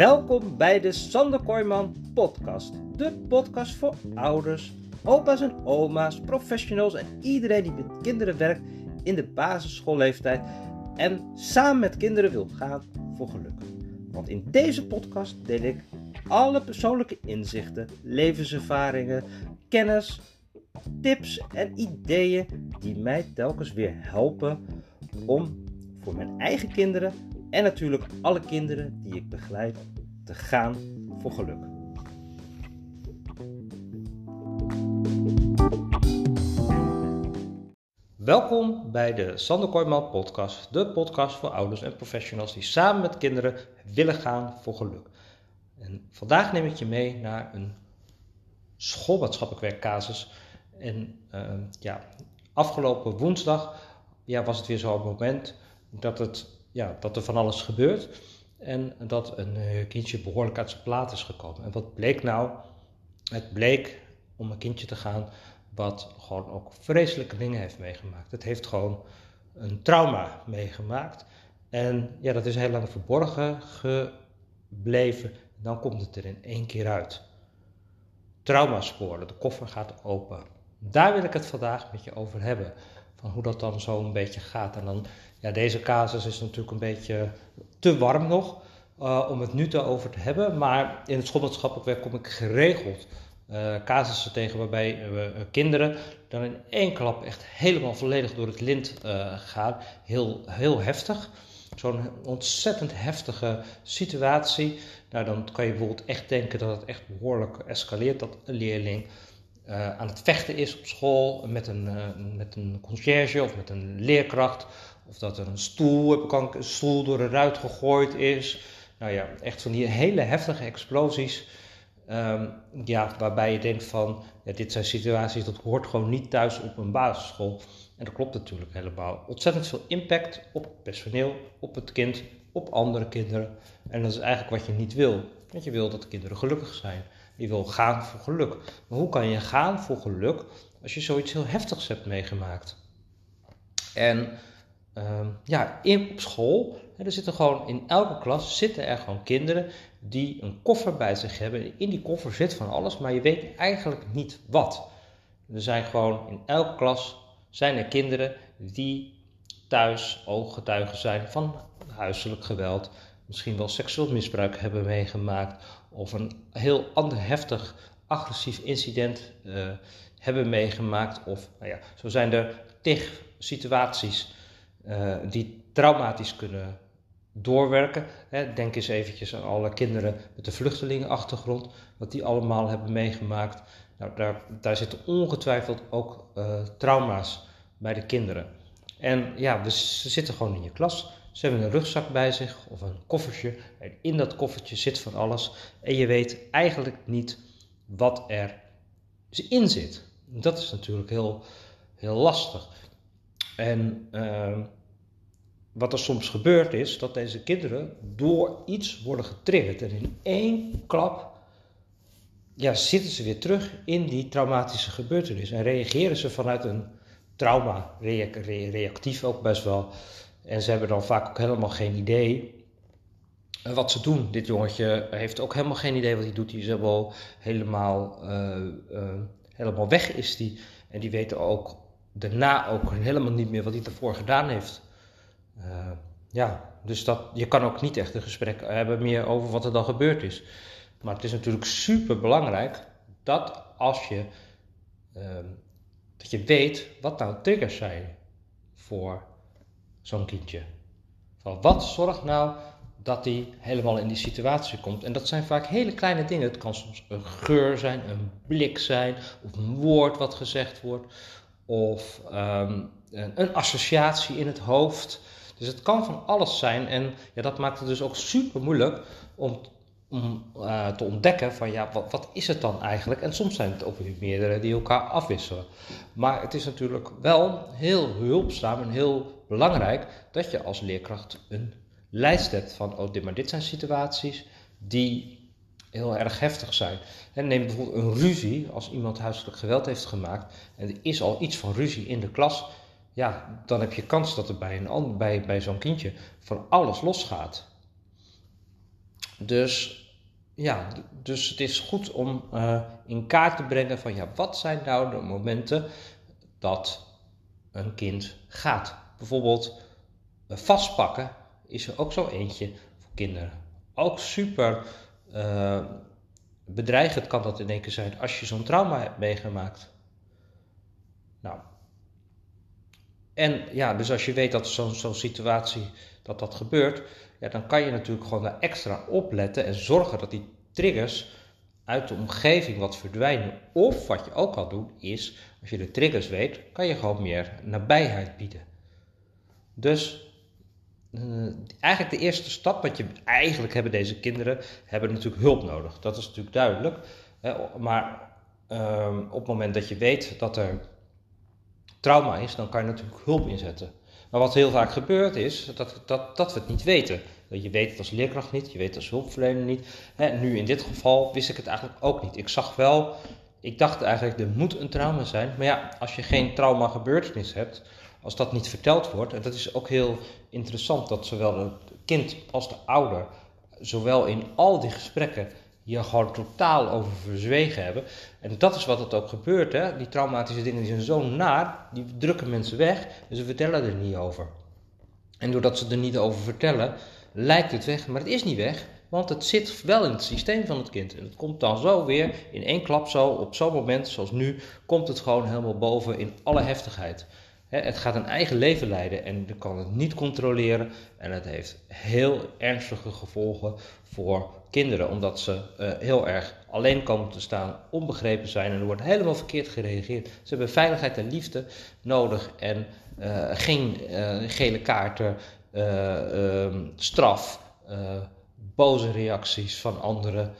Welkom bij de Sander Kooijman podcast. De podcast voor ouders, opa's en oma's, professionals en iedereen die met kinderen werkt in de basisschoolleeftijd en samen met kinderen wil gaan voor geluk. Want in deze podcast deel ik alle persoonlijke inzichten, levenservaringen, kennis, tips en ideeën die mij telkens weer helpen om voor mijn eigen kinderen en natuurlijk alle kinderen die ik begeleid te gaan voor geluk. Welkom bij de Sander Kooijman podcast, de podcast voor ouders en professionals die samen met kinderen willen gaan voor geluk. En vandaag neem ik je mee naar een schoolmaatschappelijk werkcasus. En uh, ja, afgelopen woensdag ja, was het weer zo'n moment dat, het, ja, dat er van alles gebeurt. En dat een eh, kindje behoorlijk uit zijn plaat is gekomen. En wat bleek nou? Het bleek om een kindje te gaan wat gewoon ook vreselijke dingen heeft meegemaakt. Het heeft gewoon een trauma meegemaakt. En ja, dat is heel lang verborgen gebleven. Dan komt het er in één keer uit. Traumasporen, de koffer gaat open. Daar wil ik het vandaag met je over hebben. Hoe dat dan zo een beetje gaat. En dan, ja, deze casus is natuurlijk een beetje te warm nog uh, om het nu te over te hebben. Maar in het schoolmaatschappelijk werk kom ik geregeld uh, casussen tegen waarbij we uh, kinderen dan in één klap echt helemaal volledig door het lint gaan. Heel, heel heftig. Zo'n ontzettend heftige situatie. Nou, dan kan je bijvoorbeeld echt denken dat het echt behoorlijk escaleert. Dat een leerling uh, aan het vechten is op school met een, uh, met een conciërge of met een leerkracht. Of dat er een stoel, door de ruit gegooid is. Nou ja, echt van die hele heftige explosies. Um, ja, waarbij je denkt van, dit zijn situaties dat hoort gewoon niet thuis op een basisschool. En dat klopt natuurlijk helemaal. Ontzettend veel impact op het personeel, op het kind, op andere kinderen. En dat is eigenlijk wat je niet wil. Want je wil dat de kinderen gelukkig zijn. Je wil gaan voor geluk. Maar hoe kan je gaan voor geluk als je zoiets heel heftigs hebt meegemaakt? En uh, ja, in, op school, hè, er zitten gewoon in elke klas zitten er gewoon kinderen die een koffer bij zich hebben. In die koffer zit van alles, maar je weet eigenlijk niet wat. Er zijn gewoon in elke klas zijn er kinderen die thuis ooggetuigen zijn van huiselijk geweld, misschien wel seksueel misbruik hebben meegemaakt of een heel ander heftig agressief incident uh, hebben meegemaakt. Of nou ja, zo zijn er tig situaties uh, die traumatisch kunnen doorwerken. Hè, denk eens eventjes aan alle kinderen met de vluchtelingenachtergrond, wat die allemaal hebben meegemaakt. Nou, daar, daar zitten ongetwijfeld ook uh, trauma's bij de kinderen. En ja, dus ze zitten gewoon in je klas. Ze hebben een rugzak bij zich of een koffertje. En in dat koffertje zit van alles. En je weet eigenlijk niet wat er in zit. Dat is natuurlijk heel, heel lastig. En uh, wat er soms gebeurt is dat deze kinderen door iets worden getriggerd. En in één klap ja, zitten ze weer terug in die traumatische gebeurtenis. En reageren ze vanuit een trauma, reactief ook best wel. En ze hebben dan vaak ook helemaal geen idee wat ze doen. Dit jongetje heeft ook helemaal geen idee wat hij doet. Die is helemaal, helemaal, uh, uh, helemaal weg is die. En die weten ook daarna ook helemaal niet meer wat hij ervoor gedaan heeft. Ja, dus dat, je kan ook niet echt een gesprek hebben meer over wat er dan gebeurd is. Maar het is natuurlijk super belangrijk dat als je, ehm, dat je weet wat nou triggers zijn voor zo'n kindje. Van wat zorgt nou dat hij helemaal in die situatie komt? En dat zijn vaak hele kleine dingen. Het kan soms een geur zijn, een blik zijn, of een woord wat gezegd wordt, of um, een, een, associatie in het hoofd. Dus het kan van alles zijn en ja, dat maakt het dus ook super moeilijk om, om uh, te ontdekken van ja, wat, wat, is het dan eigenlijk? En soms zijn het ook weer meerdere die elkaar afwisselen. Maar het is natuurlijk wel heel hulpzaam en heel belangrijk dat je als leerkracht een lijst hebt van oh, dit, maar dit zijn situaties die heel erg heftig zijn. En neem bijvoorbeeld een ruzie, als iemand huiselijk geweld heeft gemaakt en er is al iets van ruzie in de klas, ja, dan heb je kans dat er bij, bij, bij zo'n kindje van alles losgaat. dus ja, dus het is goed om uh, in kaart te brengen van ja, wat zijn nou de momenten dat een kind gaat. Bijvoorbeeld uh, vastpakken is er ook zo eentje voor kinderen. Ook super uh, bedreigend kan dat in één keer zijn als je zo'n trauma hebt meegemaakt. Nou, en ja, dus als je weet dat zo'n situatie, dat dat gebeurt, ja, dan kan je natuurlijk gewoon daar extra op letten en zorgen dat die triggers uit de omgeving wat verdwijnen. Of wat je ook kan doen is, als je de triggers weet, kan je gewoon meer nabijheid bieden. Dus uh, eigenlijk de eerste stap, wat je eigenlijk hebben deze kinderen, hebben natuurlijk hulp nodig. Dat is natuurlijk duidelijk. Hè, maar uh, op het moment dat je weet dat er trauma is, dan kan je natuurlijk hulp inzetten. Maar wat heel vaak gebeurt is dat, dat, dat we het niet weten. Je weet het als leerkracht niet, je weet het als hulpverlener niet. Hè, nu in dit geval wist ik het eigenlijk ook niet. Ik zag wel, ik dacht eigenlijk er moet een trauma zijn. Maar ja, als je geen trauma gebeurtenis hebt, als dat niet verteld wordt, en dat is ook heel interessant dat zowel het kind als de ouder, zowel in al die gesprekken hier gewoon totaal over verzwegen hebben. En dat is wat het ook gebeurt. Hè? Die traumatische dingen die zijn zo naar, die drukken mensen weg en ze vertellen er niet over. En doordat ze er niet over vertellen, lijkt het weg, maar het is niet weg. Want het zit wel in het systeem van het kind. En het komt dan zo weer in één klap zo, op zo'n moment zoals nu, komt het gewoon helemaal boven in alle heftigheid. Het gaat een eigen leven leiden en je kan het niet controleren. En het heeft heel ernstige gevolgen voor kinderen, omdat ze uh, heel erg alleen komen te staan, onbegrepen zijn en er wordt helemaal verkeerd gereageerd. Ze hebben veiligheid en liefde nodig en uh, geen uh, gele kaarten, ehm, straf, boze reacties van anderen.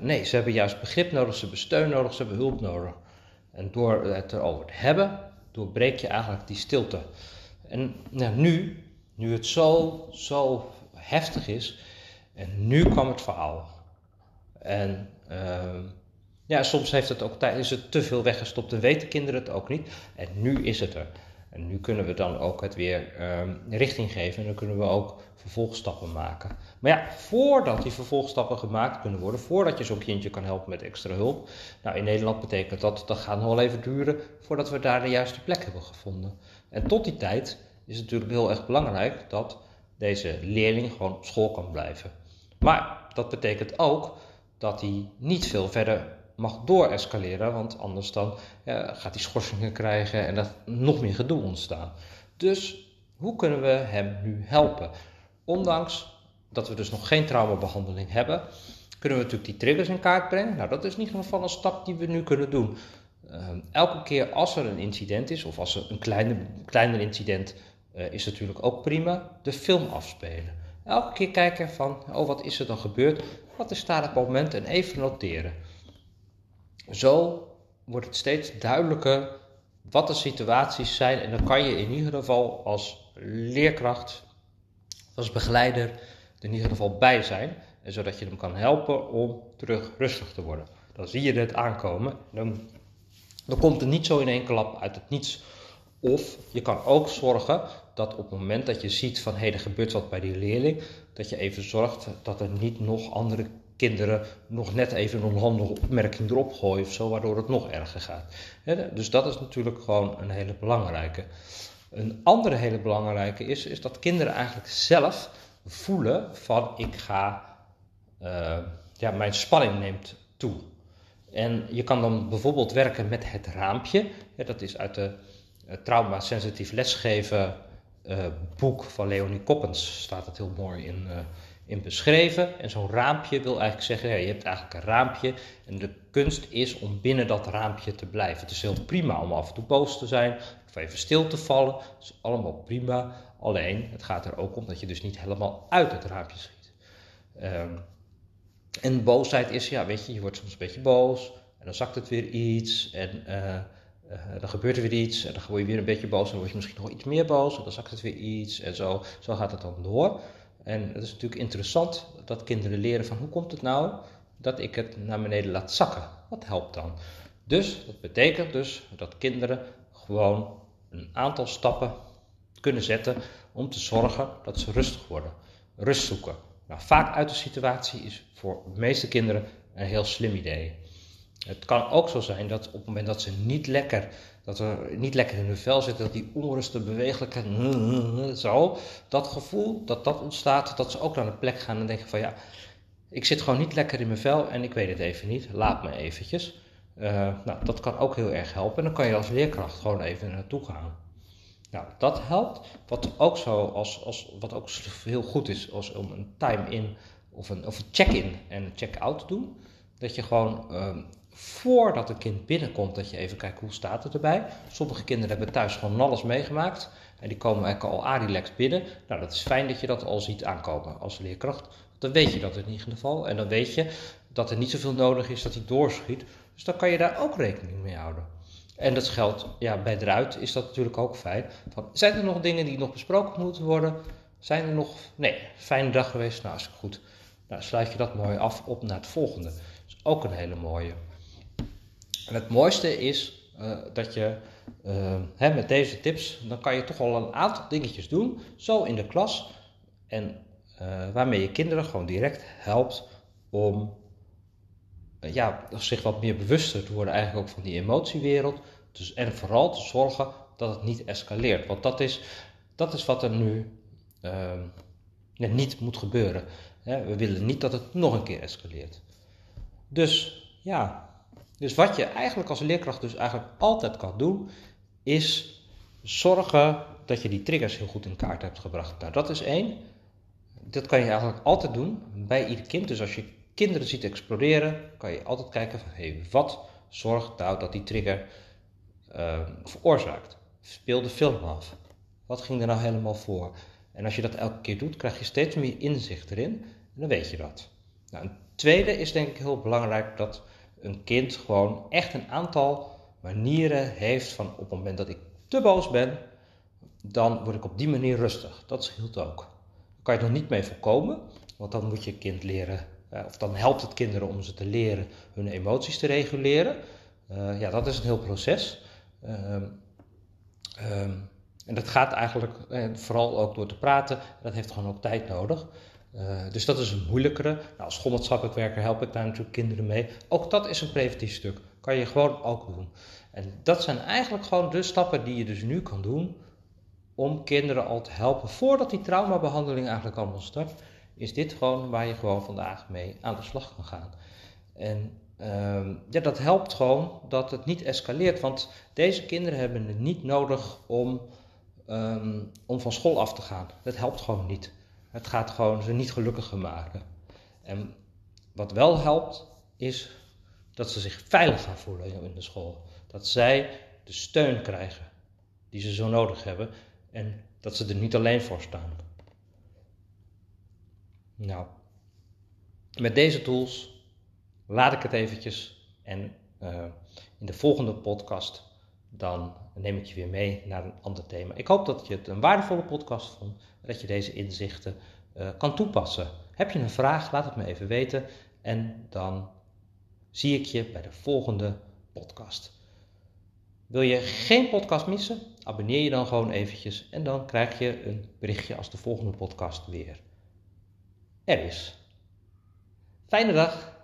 nee, ze hebben juist begrip nodig, ze hebben steun nodig, ze hebben hulp nodig. En door het erover te hebben, doorbreek je eigenlijk die stilte. En nou, nu, nu het zo, zo heftig is, en nu kwam het verhaal. En uh, ja, soms heeft het ook, is het te veel weggestopt en weten kinderen het ook niet. En nu is het er. En nu kunnen we dan ook het weer uh, richting geven en dan kunnen we ook vervolgstappen maken. Maar ja, voordat die vervolgstappen gemaakt kunnen worden, voordat je zo'n kindje kan helpen met extra hulp. Nou, in Nederland betekent dat dat gaat nog wel even duren voordat we daar de juiste plek hebben gevonden. En tot die tijd is het natuurlijk heel erg belangrijk dat deze leerling gewoon op school kan blijven. Maar dat betekent ook dat hij niet veel verder mag doorescaleren, want anders dan gaat hij schorsingen krijgen en er nog meer gedoe ontstaan. Dus hoe kunnen we hem nu helpen? Ondanks dat we dus nog geen traumabehandeling hebben, kunnen we natuurlijk die triggers in kaart brengen. Nou, dat is in ieder geval een stap die we nu kunnen doen. Uh, elke keer als er een incident is, of als er een kleine, kleiner incident uh, is natuurlijk ook prima, de film afspelen. Elke keer kijken van, oh wat is er dan gebeurd? Wat is daar op het moment? En even noteren. Zo wordt het steeds duidelijker wat de situaties zijn. En dan kan je in ieder geval als leerkracht, als begeleider, er in ieder geval bij zijn. En zodat je hem kan helpen om terug rustig te worden. Dan zie je het aankomen. Dan, dan komt het niet zo in één klap uit het niets. Of je kan ook zorgen dat op het moment dat je ziet van hé, hey, er gebeurt wat bij die leerling, dat je even zorgt dat er niet nog andere kinderen nog net even een onhandige opmerking erop gooien of zo, waardoor het nog erger gaat. Dus dat is natuurlijk gewoon een hele belangrijke. Een andere hele belangrijke is, is dat kinderen eigenlijk zelf voelen van ik ga, uh, ja, mijn spanning neemt toe. En je kan dan bijvoorbeeld werken met het raampje. dat is uit de uh, trauma-sensitief lesgeven uh, boek van Leonie Koppens, staat het heel mooi in, in beschreven. En zo'n raampje wil eigenlijk zeggen, je hebt eigenlijk een raampje en de kunst is om binnen dat raampje te blijven. Het is heel prima om af en toe boos te zijn of even stil te vallen. Dat is allemaal prima. Alleen, het gaat er ook om dat je dus niet helemaal uit het raampje schiet. Um, en boosheid is, ja, weet je, je wordt soms een beetje boos en dan zakt het weer iets en uh, uh, dan gebeurt er weer iets en dan word je weer een beetje boos en dan word je misschien nog iets meer boos en dan zakt het weer iets en zo, zo gaat het dan door. En het is natuurlijk interessant dat kinderen leren van hoe komt het nou dat ik het naar beneden laat zakken? Wat helpt dan? Dus dat betekent dus dat kinderen gewoon een aantal stappen kunnen zetten om te zorgen dat ze rustig worden. Rust zoeken. Nou, vaak uit de situatie is voor de meeste kinderen een heel slim idee. Het kan ook zo zijn dat op het moment dat ze niet lekker, dat er niet lekker in hun vel zitten, dat die onrustige bewegelijkheid, zo, dat gevoel dat dat ontstaat, dat ze ook naar de plek gaan en denken van ja, ik zit gewoon niet lekker in mijn vel en ik weet het even niet, laat me eventjes. Uh, nou, dat kan ook heel erg helpen en dan kan je als leerkracht gewoon even naartoe gaan. Nou, dat helpt. Wat ook zo als, als wat ook heel goed is, als om een time-in of een, of een check-in en een check-out te doen. Dat je gewoon um, voordat het kind binnenkomt, dat je even kijkt hoe staat het erbij. Sommige kinderen hebben thuis gewoon alles meegemaakt. En die komen eigenlijk al a-relaxed binnen. Nou, dat is fijn dat je dat al ziet aankomen als leerkracht. Dan weet je dat in ieder geval. En dan weet je dat er niet zoveel nodig is dat hij doorschiet. Dus dan kan je daar ook rekening mee houden. En dat geldt, ja, bij eruit is dat natuurlijk ook fijn. Van, zijn er nog dingen die nog besproken moeten worden? Zijn er nog, nee, fijne dag geweest? Nou, is goed. Nou, sluit je dat mooi af op naar het volgende. Dat is ook een hele mooie. En het mooiste is uh, dat je uh, hè, met deze tips, dan kan je toch al een aantal dingetjes doen, zo in de klas. En uh, waarmee je kinderen gewoon direct helpt om ja, zich wat meer bewuster te worden eigenlijk ook van die emotiewereld. Dus, en vooral te zorgen dat het niet escaleert. Want dat is, dat is wat er nu uh, niet moet gebeuren. We willen niet dat het nog een keer escaleert. Dus ja, dus wat je eigenlijk als leerkracht dus eigenlijk altijd kan doen, is zorgen dat je die triggers heel goed in kaart hebt gebracht. Nou, dat is één. Dat kan je eigenlijk altijd doen bij ieder kind. Dus als je kinderen ziet exploderen, kan je altijd kijken van hey, wat zorgt nou dat die trigger uh, veroorzaakt? Speel de film af. Wat ging er nou helemaal voor? En als je dat elke keer doet, krijg je steeds meer inzicht erin en dan weet je dat. Nou, een tweede is denk ik heel belangrijk dat een kind gewoon echt een aantal manieren heeft van op het moment dat ik te boos ben, dan word ik op die manier rustig. Dat scheelt ook. Daar kan je nog niet mee voorkomen, want dan moet je kind leren uh, of dan helpt het kinderen om ze te leren hun emoties te reguleren. Uh, ja, dat is een heel proces. Uh, en dat gaat eigenlijk eh, vooral ook door te praten. Dat heeft gewoon ook tijd nodig. Uh, dus dat is een moeilijkere. Nou, als schoolmaatschappelijk werker help ik daar natuurlijk kinderen mee. Ook dat is een preventief stuk. Kan je gewoon ook doen. En dat zijn eigenlijk gewoon de stappen die je dus nu kan doen om kinderen al te helpen voordat die traumabehandeling eigenlijk allemaal start is dit gewoon waar je gewoon vandaag mee aan de slag kan gaan. En uh, ja, dat helpt gewoon dat het niet escaleert, want deze kinderen hebben het niet nodig om, um, om van school af te gaan. Dat helpt gewoon niet. Het gaat gewoon ze niet gelukkiger maken. En wat wel helpt, is dat ze zich veilig gaan voelen in de school. Dat zij de steun krijgen die ze zo nodig hebben en dat ze er niet alleen voor staan. Nou, met deze tools laat ik het eventjes en uh, in de volgende podcast dan neem ik je weer mee naar een ander thema. Ik hoop dat je het een waardevolle podcast vond, dat je deze inzichten uh, kan toepassen. Heb je een vraag, laat het me even weten en dan zie ik je bij de volgende podcast. Wil je geen podcast missen? Abonneer je dan gewoon eventjes en dan krijg je een berichtje als de volgende podcast weer er is. Fijne dag!